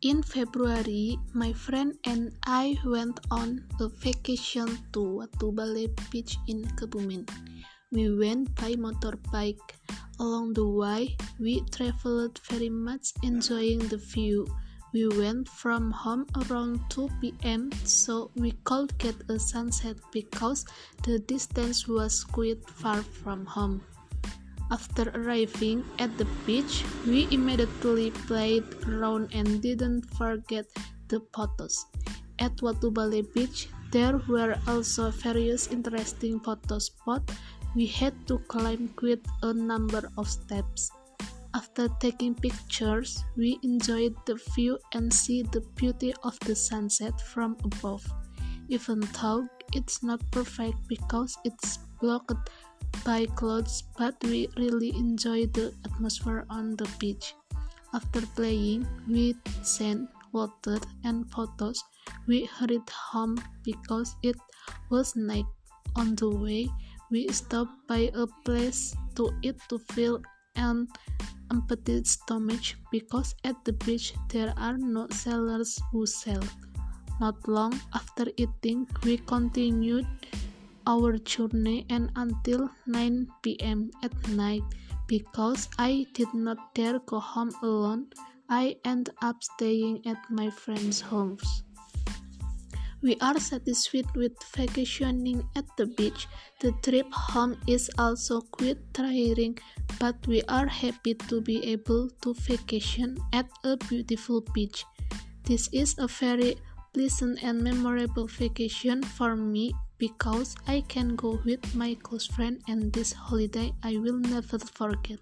In February, my friend and I went on a vacation to Watubale Beach in Kebumen. We went by motorbike. Along the way, we traveled very much enjoying the view. We went from home around 2 p.m. so we could get a sunset because the distance was quite far from home. After arriving at the beach, we immediately played around and didn't forget the photos. At Watubale Beach, there were also various interesting photo spots. We had to climb quite a number of steps. After taking pictures, we enjoyed the view and see the beauty of the sunset from above. Even though it's not perfect because it's blocked by clouds, but we really enjoy the atmosphere on the beach. After playing with sand, water, and photos, we hurried home because it was night. On the way, we stopped by a place to eat to fill an empty stomach because at the beach there are no sellers who sell. Not long after eating, we continued our journey and until 9 pm at night. Because I did not dare go home alone, I ended up staying at my friends' homes. We are satisfied with vacationing at the beach. The trip home is also quite tiring, but we are happy to be able to vacation at a beautiful beach. This is a very pleasant and memorable vacation for me because I can go with my close friend and this holiday I will never forget.